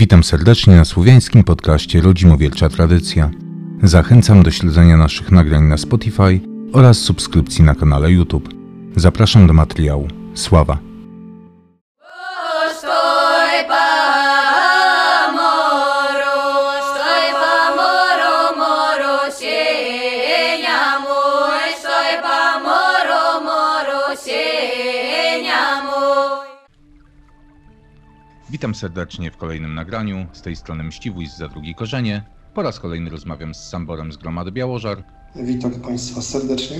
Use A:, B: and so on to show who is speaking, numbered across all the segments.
A: Witam serdecznie na słowiańskim podcaście Rodzimowielcza Tradycja. Zachęcam do śledzenia naszych nagrań na Spotify oraz subskrypcji na kanale YouTube. Zapraszam do materiału. Sława. Witam serdecznie w kolejnym nagraniu. Z tej strony Mściwój za drugi korzenie. Po raz kolejny rozmawiam z Samborem z Gromady Białożar.
B: Witam Państwa serdecznie.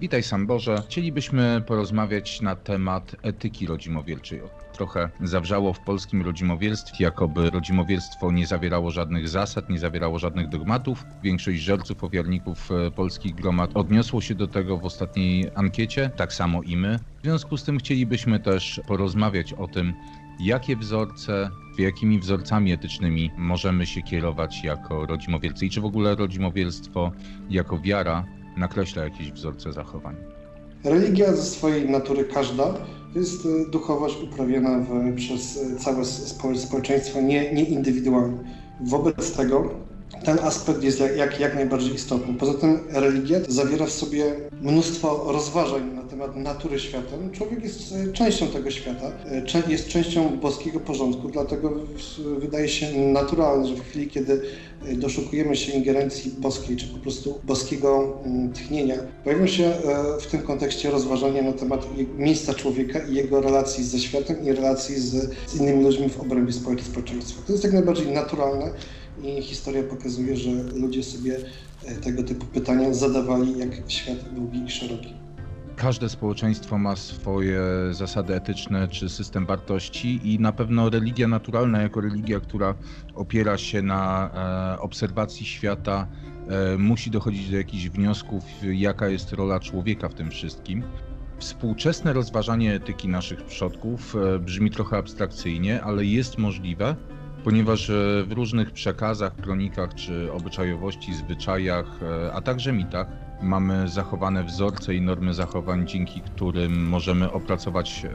A: Witaj Samborze. Chcielibyśmy porozmawiać na temat etyki rodzimowielczej. Trochę zawrzało w polskim rodzimowielstwie, jakoby rodzimowielstwo nie zawierało żadnych zasad, nie zawierało żadnych dogmatów. Większość żerców, ofiarników e, polskich gromad odniosło się do tego w ostatniej ankiecie, tak samo i my. W związku z tym chcielibyśmy też porozmawiać o tym, jakie wzorce, jakimi wzorcami etycznymi możemy się kierować jako rodzimowielcy i czy w ogóle rodzimowielstwo jako wiara nakreśla jakieś wzorce zachowań.
B: Religia ze swojej natury każda jest e, duchowość uprawiana w, przez całe spo, społeczeństwo, nie, nie indywidualnie. Wobec tego ten aspekt jest jak, jak, jak najbardziej istotny. Poza tym religia zawiera w sobie mnóstwo rozważań na temat natury świata. Człowiek jest e, częścią tego świata, e, jest częścią boskiego porządku, dlatego wydaje się naturalne, że w chwili, kiedy e, doszukujemy się ingerencji boskiej, czy po prostu boskiego mm, tchnienia, pojawią się w tym kontekście rozważania na temat miejsca człowieka i jego relacji ze światem i relacji z, z innymi ludźmi w obrębie społecz- społeczeństwa. To jest jak najbardziej naturalne i historia pokazuje, że ludzie sobie e, tego typu pytania zadawali, jak świat długi i szeroki.
A: Każde społeczeństwo ma swoje zasady etyczne czy system wartości, i na pewno religia naturalna, jako religia, która opiera się na e, obserwacji świata, e, musi dochodzić do jakichś wniosków, jaka jest rola człowieka w tym wszystkim. Współczesne rozważanie etyki naszych przodków brzmi trochę abstrakcyjnie, ale jest możliwe, ponieważ e, w różnych przekazach, kronikach czy obyczajowości, zwyczajach, e, a także mitach mamy zachowane wzorce i normy zachowań, dzięki którym możemy opracować e,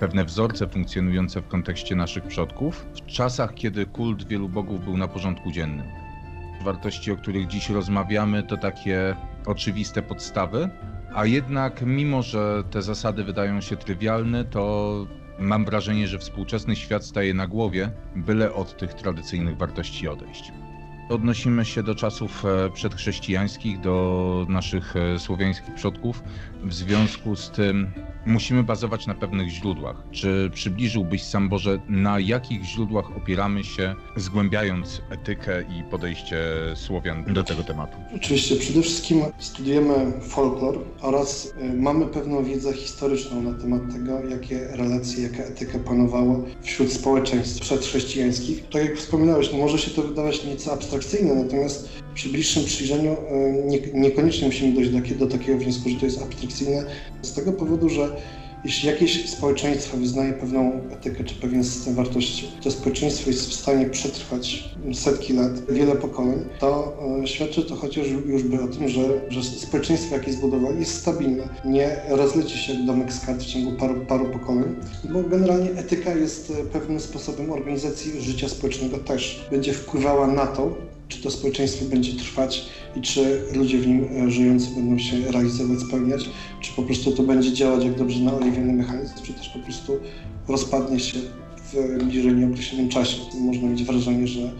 A: pewne wzorce funkcjonujące w kontekście naszych przodków w czasach, kiedy kult wielu bogów był na porządku dziennym. Wartości, o których dziś rozmawiamy, to takie oczywiste podstawy, a jednak mimo, że te zasady wydają się trywialne, to mam wrażenie, że współczesny świat staje na głowie, byle od tych tradycyjnych wartości odejść. Odnosimy się do czasów e, przedchrześcijańskich, do naszych e, słowiańskich przodków. W związku z tym musimy bazować na pewnych źródłach. Czy przybliżyłbyś sam Boże, na jakich źródłach opieramy się, zgłębiając etykę i podejście Słowian do tego tematu?
B: Oczywiście przede wszystkim studiujemy folklor oraz y, mamy pewną wiedzę historyczną na temat tego, jakie relacje, jaka etyka panowała wśród społeczeństw przedchrześcijańskich. Tak jak wspominałeś, no może się to wydawać nieco abstrakcyjne, natomiast przy bliższym przyjrzeniu nie, niekoniecznie musimy dojść do, do takiego wniosku, że to jest abstrakcyjne, z tego powodu, że jeśli jakieś społeczeństwo wyznaje pewną etykę czy pewien system wartości, to społeczeństwo jest w stanie przetrwać setki lat, wiele pokoleń, to e, świadczy to chociaż już by o tym, że, że społeczeństwo, jakie zbudowali, jest stabilne. Nie rozleci się domek z kart w ciągu paru, paru pokoleń, bo generalnie etyka jest e, pewnym sposobem organizacji życia społecznego też. Będzie wpływała na to, czy to społeczeństwo będzie trwać i czy ludzie w nim e, żyjący będą się realizować, spełniać, po prostu to będzie działać jak dobrze naoliwiony mechanizm, czy też po prostu rozpadnie się w bliżej nieokreślonym czasie. Można mieć wrażenie, że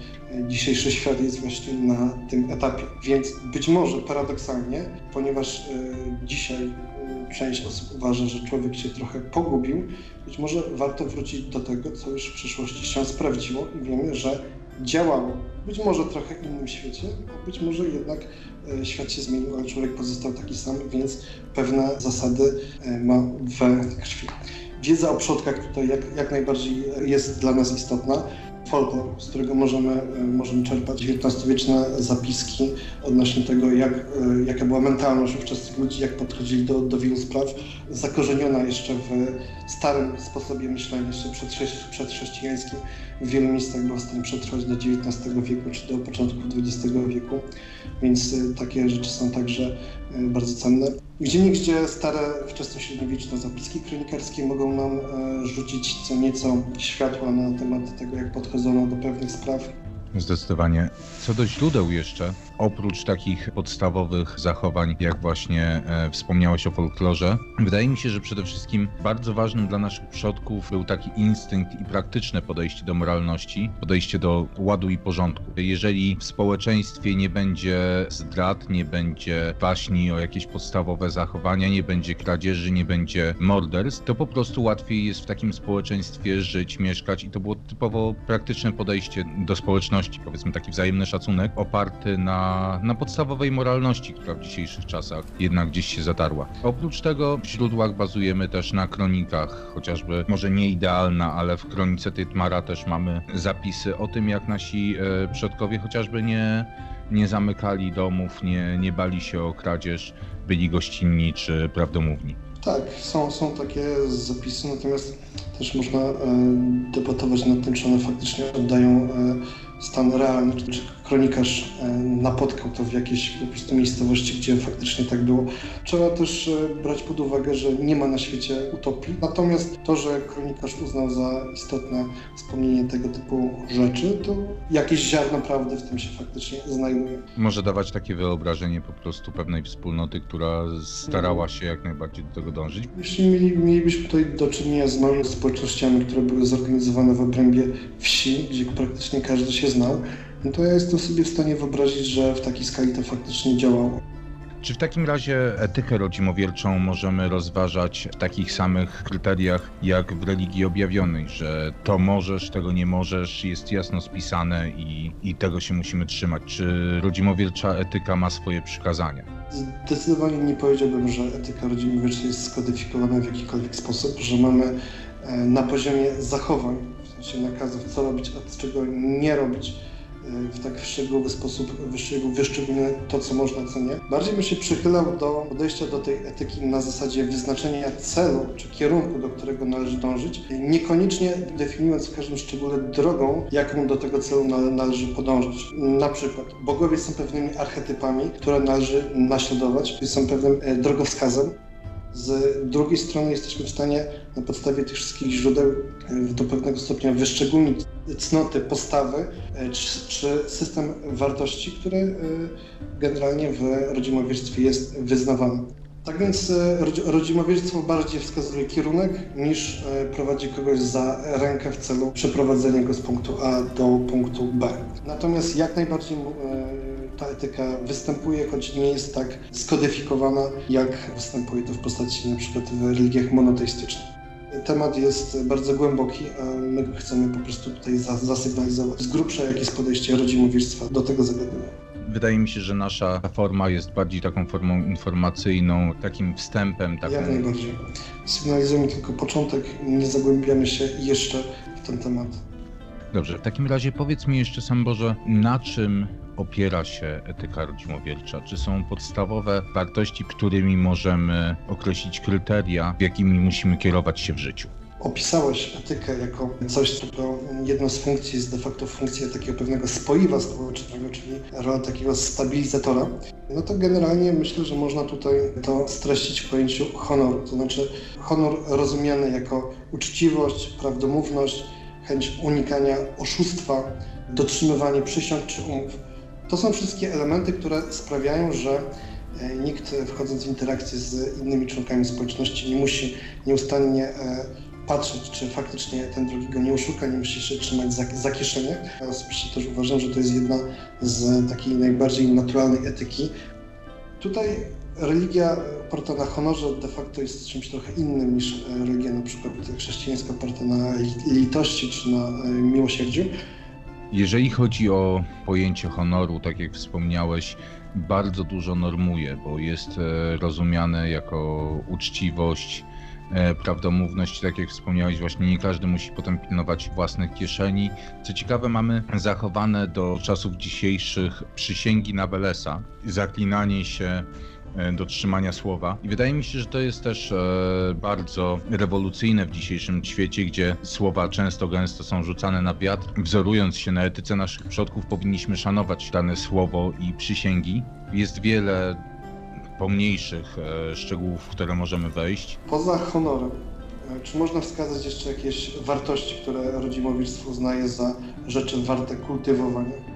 B: dzisiejszy świat jest właśnie na tym etapie. Więc być może paradoksalnie, ponieważ e, dzisiaj e, część osób uważa, że człowiek się trochę pogubił, być może warto wrócić do tego, co już w przyszłości się sprawdziło i wiemy, że działało. Być może trochę w innym świecie, a być może jednak e, świat się zmienił, ale człowiek pozostał taki sam, więc pewne zasady e, ma we krwi. Wiedza o przodkach tutaj jak, jak najbardziej jest dla nas istotna. Folklor, z którego możemy, e, możemy czerpać XIX-wieczne zapiski odnośnie tego, jak, jaka była mentalność ówczesnych ludzi, jak podchodzili do, do wielu spraw, zakorzeniona jeszcze w starym sposobie myślenia, jeszcze przedchrześci- przedchrześcijańskim. W wielu miejscach była w stanie przetrwać do XIX wieku czy do początku XX wieku, więc e, takie rzeczy są także e, bardzo cenne. Gdzie niegdzie stare, wczesnośredniowieczne zapiski kronikarskie mogą nam e, rzucić co nieco światła na temat tego, jak podchodzono do pewnych spraw.
A: Zdecydowanie. Co do źródeł jeszcze, oprócz takich podstawowych zachowań, jak właśnie e, wspomniałeś o folklorze, wydaje mi się, że przede wszystkim bardzo ważnym dla naszych przodków był taki instynkt i praktyczne podejście do moralności, podejście do ładu i porządku. Jeżeli w społeczeństwie nie będzie zdrad, nie będzie waśni o jakieś podstawowe zachowania, nie będzie kradzieży, nie będzie morderstw, to po prostu łatwiej jest w takim społeczeństwie żyć, mieszkać i to było typowo praktyczne podejście do społeczności, powiedzmy taki wzajemny szacunek oparty na, na podstawowej moralności, która w dzisiejszych czasach jednak gdzieś się zatarła. Oprócz tego w źródłach bazujemy też na kronikach, chociażby może nie idealna, ale w kronice Tytmara też mamy zapisy o tym, jak nasi e, przodkowie chociażby nie, nie zamykali domów, nie, nie bali się o kradzież, byli gościnni czy prawdomówni.
B: Tak, są, są takie zapisy, natomiast też można e, debatować nad tym, czy one faktycznie oddają e, stan realny, czy, kronikarz e, napotkał to w jakiejś po prostu miejscowości, gdzie faktycznie tak było. Trzeba też brać pod uwagę, że nie ma na świecie utopii, natomiast to, że kronikarz uznał za istotne wspomnienie tego typu rzeczy, to jakieś ziarno prawdy w tym się faktycznie znajduje.
A: Może dawać takie wyobrażenie po prostu pewnej wspólnoty, która starała się jak najbardziej do tego dążyć.
B: Jeśli mieli, mielibyśmy tutaj do czynienia z małymi społecznościami, które były zorganizowane w obrębie wsi, gdzie praktycznie każdy się znał, no to ja jestem sobie w stanie wyobrazić, że w takiej skali to faktycznie działało.
A: Czy w takim razie etykę rodzimowierczą możemy rozważać w takich samych kryteriach jak w religii objawionej, że to możesz, tego nie możesz, jest jasno spisane i, i tego się musimy trzymać? Czy rodzimowiercza etyka ma swoje przykazania?
B: Zdecydowanie nie powiedziałbym, że etyka rodzimowiercza jest skodyfikowana w jakikolwiek sposób, że mamy na poziomie zachowań, w sensie nakazów, co robić, a czego nie robić, e, w tak szczegółowy sposób wyszczególnione to, co można, co nie. Bardziej bym się przychylał do podejścia do tej etyki na zasadzie wyznaczenia celu czy kierunku, do którego należy dążyć, niekoniecznie definiując w każdym szczególe drogą, jaką do tego celu nale- należy podążyć. Na przykład bogowie są pewnymi archetypami, które należy naśladować, są pewnym e, drogowskazem, z drugiej strony jesteśmy w stanie na podstawie tych wszystkich źródeł e, do pewnego stopnia wyszczególnić cnoty, postawy e, czy, czy system wartości, który e, generalnie w rodzimowierstwie jest wyznawany. Tak więc rodzi- rodzimowierstwo bardziej wskazuje kierunek niż prowadzi kogoś za rękę w celu przeprowadzenia go z punktu A do punktu B. Natomiast jak najbardziej ta etyka występuje, choć nie jest tak skodyfikowana, jak występuje to w postaci na przykład w religiach monoteistycznych. Temat jest bardzo głęboki, a my chcemy po prostu tutaj za- zasygnalizować z grubsza, jakie jest podejście rodzimowierstwa do tego zagadnienia.
A: Wydaje mi się, że nasza forma jest bardziej taką formą informacyjną, takim wstępem, taką
B: Jak najbardziej. Sygnalizujemy tylko początek, nie zagłębiamy się jeszcze w ten temat.
A: Dobrze, w takim razie powiedz mi jeszcze sam Boże, na czym opiera się etyka rodzimowiercza? Czy są podstawowe wartości, którymi możemy określić kryteria, jakimi musimy kierować się w życiu?
B: Opisałeś etykę jako coś, co jedną z funkcji jest de facto funkcja takiego pewnego spoiwa społecznego, czyli rola takiego stabilizatora. No to generalnie myślę, że można tutaj to streścić w pojęciu honoru. To znaczy honor rozumiany jako uczciwość, prawdomówność, chęć unikania oszustwa, dotrzymywanie przysiąg czy umów. To są wszystkie elementy, które sprawiają, że e, nikt wchodząc w interakcję z innymi członkami społeczności nie musi nieustannie e, patrzeć, czy faktycznie ten drugi go nie oszuka, nie musi się trzymać za, za kieszenie. Ja osobiście też uważam, że to jest jedna z takiej najbardziej naturalnej etyki. Tutaj religia oparta na honorze de facto jest czymś trochę innym niż e, religia na przykład chrześcijańska oparta na li- litości czy na e, miłosierdziu.
A: Jeżeli chodzi o pojęcie honoru, tak jak wspomniałeś, bardzo dużo normuje, bo jest e, rozumiane jako uczciwość, prawdomówność, tak jak wspomniałeś, właśnie nie każdy musi potem pilnować własnych kieszeni. Co ciekawe, mamy zachowane do czasów dzisiejszych przysięgi na Welesa, zaklinanie się do trzymania słowa. I wydaje mi się, że to jest też e, bardzo rewolucyjne w dzisiejszym świecie, gdzie słowa często gęsto są rzucane na wiatr. Wzorując się na etyce naszych przodków, powinniśmy szanować dane słowo i przysięgi. Jest wiele pomniejszych e, szczegółów, w które możemy wejść.
B: Poza honorem E, Czy można wskazać jeszcze jakieś wartości, które rodzimowictwo uznaje za rzeczy warte kultywowania?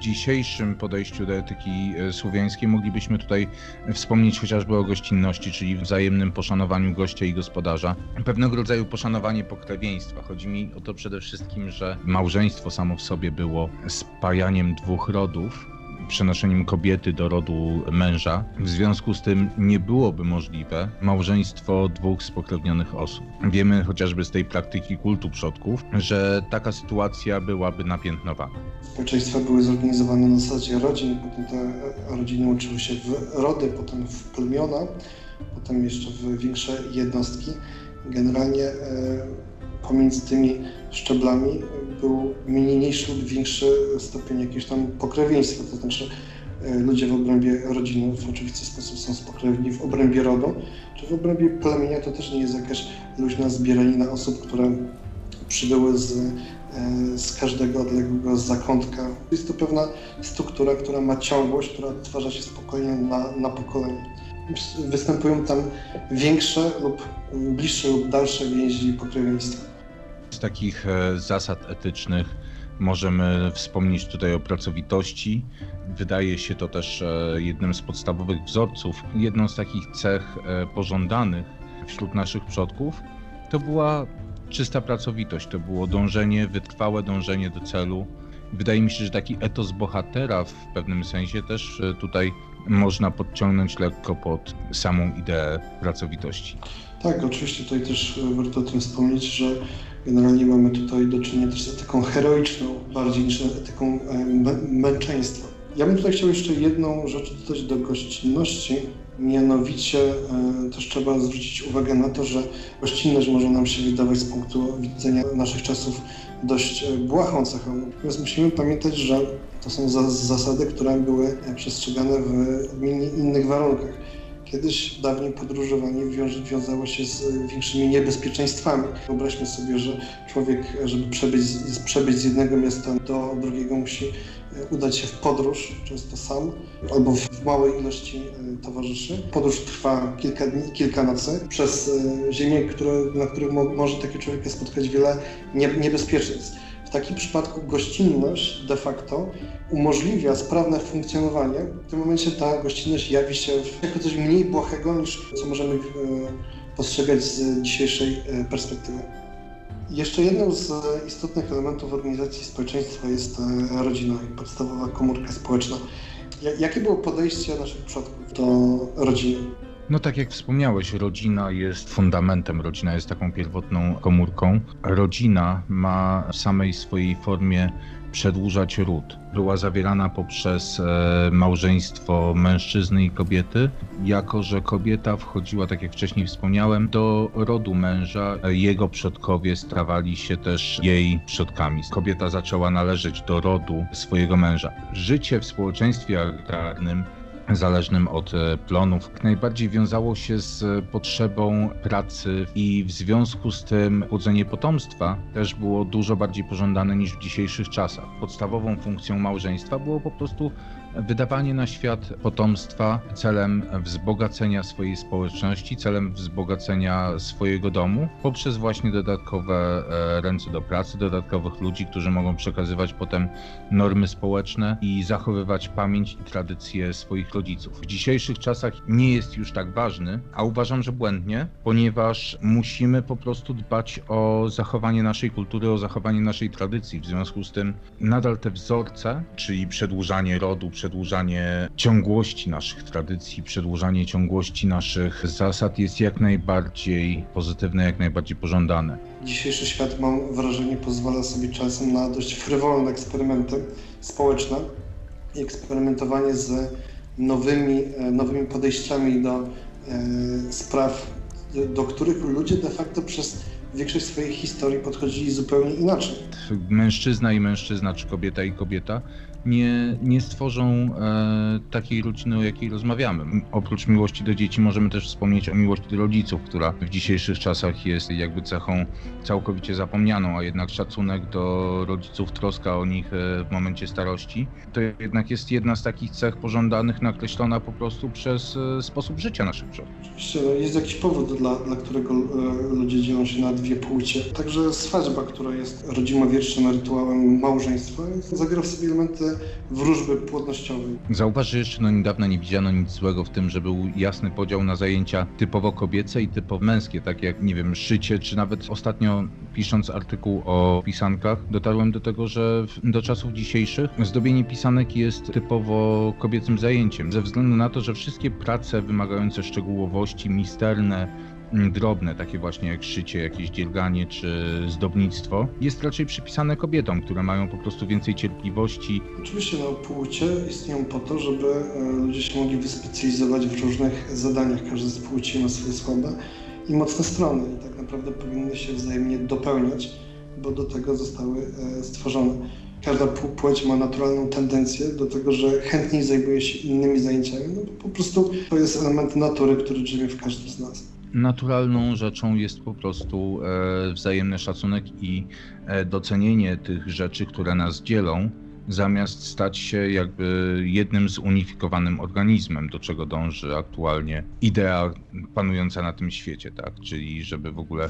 A: Dzisiejszym podejściu do etyki e, słowiańskiej moglibyśmy tutaj wspomnieć chociażby o gościnności, czyli wzajemnym poszanowaniu gościa i gospodarza. Pewnego rodzaju poszanowanie pokrewieństwa. Chodzi mi o to przede wszystkim, że małżeństwo samo w sobie było spajaniem dwóch rodów, przenoszeniem kobiety do rodu męża. W związku z tym nie byłoby możliwe małżeństwo dwóch spokrewnionych osób. Wiemy chociażby z tej praktyki kultu przodków, że taka sytuacja byłaby napiętnowana.
B: Społeczeństwa były zorganizowane na zasadzie rodzin, potem te rodziny łączyły się w rody, potem w plemiona, potem jeszcze w większe jednostki. Generalnie e, pomiędzy tymi szczeblami był mniejszy lub większy stopień jakiegoś tam pokrewieństwa, to znaczy e, ludzie w obrębie rodziny w oczywisty sposób są spokrewni w obrębie rodu, czy w obrębie plemienia to też nie jest jakaś luźna zbieranina osób, które przybyły z, e, z każdego odległego zakątka. Jest to pewna struktura, która ma ciągłość, która odtwarza się z pokolenia na, na pokolenie. Występują tam większe lub bliższe lub dalsze więzi pokrewieństwa.
A: Z takich e, zasad etycznych możemy wspomnieć tutaj o pracowitości. Wydaje się to też e, jednym z podstawowych wzorców. Jedną z takich cech e, pożądanych wśród naszych przodków to była czysta pracowitość, to było dążenie, wytrwałe dążenie do celu. Wydaje mi się, że taki etos bohatera w pewnym sensie też tutaj można podciągnąć lekko pod samą ideę pracowitości.
B: Tak, oczywiście tutaj też e, warto o tym wspomnieć, że generalnie mamy tutaj do czynienia też z etyką heroiczną, bardziej niż etyką e, mę- męczeństwa. Ja bym tutaj chciał jeszcze jedną rzecz dodać do gościnności, mianowicie e, też trzeba zwrócić uwagę na to, że gościnność może nam się wydawać z punktu widzenia naszych czasów dość błahą cechą. Natomiast musimy pamiętać, że to są za- zasady, które były przestrzegane w innych warunkach. Kiedyś dawniej podróżowanie wiązało się z większymi niebezpieczeństwami. Wyobraźmy sobie, że człowiek, żeby przebyć, przebyć z jednego miasta do drugiego, musi e, udać się w podróż, często sam, albo w małej ilości e, towarzyszy. Podróż trwa kilka dni, kilka nocy przez e, ziemię, które, na której mo, może taki człowiek spotkać wiele nie, niebezpieczeństw. W takim przypadku gościnność de facto umożliwia sprawne funkcjonowanie. W tym momencie ta gościnność jawi się jako coś mniej błahego niż co możemy e, postrzegać z dzisiejszej e, perspektywy. Jeszcze jedną z istotnych elementów organizacji społeczeństwa jest e, rodzina i podstawowa komórka społeczna. Ja- Jakie było podejście naszych przodków do rodziny?
A: No tak jak wspomniałeś, rodzina jest fundamentem, rodzina jest taką pierwotną komórką. Rodzina ma w samej swojej formie przedłużać ród. Była zawierana poprzez e, małżeństwo mężczyzny i kobiety, jako że kobieta wchodziła, tak jak wcześniej wspomniałem, do rodu męża. Jego przodkowie stawali się też jej przodkami. Kobieta zaczęła należeć do rodu swojego męża. Życie w społeczeństwie agrarnym zależnym od e, plonów, najbardziej wiązało się z potrzebą pracy i w związku z tym płodzenie potomstwa też było dużo bardziej pożądane niż w dzisiejszych czasach. Podstawową funkcją małżeństwa było po prostu wydawanie na świat potomstwa celem wzbogacenia swojej społeczności, celem wzbogacenia swojego domu poprzez właśnie dodatkowe e, ręce do pracy, dodatkowych ludzi, którzy mogą przekazywać potem normy społeczne i zachowywać pamięć i tradycje swoich rodziców. W dzisiejszych czasach nie jest już tak ważny, a uważam, że błędnie, ponieważ musimy po prostu dbać o zachowanie naszej kultury, o zachowanie naszej tradycji. W związku z tym nadal te wzorce, czyli przedłużanie rodu, ciągłości naszych tradycji, przedłużanie ciągłości naszych zasad jest jak najbardziej pozytywne, jak najbardziej pożądane.
B: Dzisiejszy świat, mam wrażenie, pozwala sobie czasem na dość frywolne eksperymenty społeczne i eksperymentowanie z nowymi, e, nowymi podejściami do e, spraw, do których ludzie de facto przez większość swojej historii podchodzili zupełnie inaczej.
A: Mężczyzna i mężczyzna, czy kobieta i kobieta nie, nie stworzą e, takiej rodziny, o jakiej rozmawiamy. Oprócz miłości do dzieci możemy też wspomnieć o miłości do rodziców, która w dzisiejszych czasach jest jakby cechą całkowicie zapomnianą, a jednak szacunek do rodziców, troska o nich e, w momencie starości, to jednak jest jedna z takich cech pożądanych, nakreślona po prostu przez e, sposób życia naszych przodków.
B: Oczywiście no, jest jakiś powód, dla, dla którego e, ludzie dzielą się na dwie płcie. Także swadźba, która jest rodzimowiecznym rytuałem małżeństwa, zawiera w sobie elementy wróżby płodnościowej.
A: Zauważ, że jeszcze no niedawno nie widziano nic złego w tym, że był jasny podział na zajęcia typowo kobiece i typowo męskie, tak jak, nie wiem, szycie, czy nawet ostatnio pisząc artykuł o pisankach, dotarłem do tego, że do czasów dzisiejszych zdobienie pisanek jest typowo kobiecym zajęciem, ze względu na to, że wszystkie prace wymagające szczegółowości, misterne, drobne, takie właśnie jak szycie, jakieś dzierganie czy zdobnictwo, jest raczej przypisane kobietom, które mają po prostu więcej cierpliwości,
B: Oczywiście no, płcie istnieją po to, żeby e, ludzie się mogli wyspecjalizować w różnych zadaniach. Każda z płci ma swoje słabe i mocne strony i tak naprawdę powinny się wzajemnie dopełniać, bo do tego zostały e, stworzone. Każda pł- płeć ma naturalną tendencję do tego, że chętniej zajmuje się innymi zajęciami. No, po prostu to jest element natury, który drzemie w każdym z nas.
A: Naturalną rzeczą jest po prostu e, wzajemny szacunek i e, docenienie tych rzeczy, które nas dzielą, zamiast stać się jakby jednym zunifikowanym organizmem, do czego dąży aktualnie idea panująca na tym świecie, tak? Czyli żeby w ogóle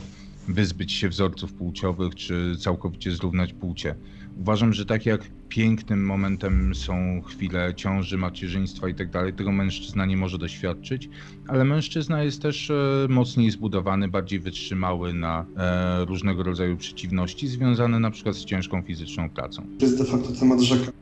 A: wyzbyć się wzorców płciowych, czy całkowicie zrównać płcie. Uważam, że tak jak pięknym momentem są chwile ciąży, macierzyństwa i tak dalej, tego mężczyzna nie może doświadczyć, ale mężczyzna jest też e, mocniej zbudowany, bardziej wytrzymały na e, różnego rodzaju przeciwności, związane na przykład z ciężką fizyczną pracą.
B: To jest de facto temat rzeka.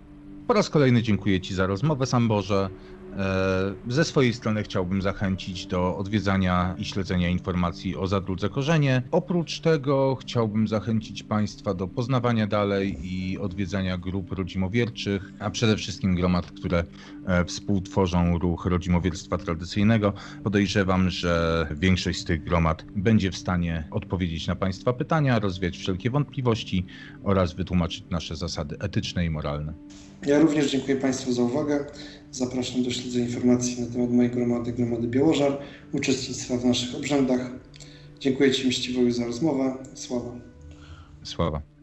A: Po raz kolejny dziękuję Ci za rozmowę, Sam Boże. E, Ze swojej strony chciałbym zachęcić do odwiedzania i śledzenia informacji o Zadrudze Korzenie. Oprócz tego chciałbym zachęcić Państwa do poznawania dalej i odwiedzania grup rodzimowierczych, a przede wszystkim gromad, które e, współtworzą ruch rodzimowierstwa tradycyjnego. Podejrzewam, że większość z tych gromad będzie w stanie odpowiedzieć na Państwa pytania, rozwiać wszelkie wątpliwości oraz wytłumaczyć nasze zasady etyczne i moralne.
B: Ja również dziękuję Państwu za uwagę. Zapraszam do śledzenia informacji na temat mojej gromady, gromady Białożar, uczestnictwa w naszych obrzędach. Dziękuję Ci Mściwowi za rozmowę. Sława.
A: Sława.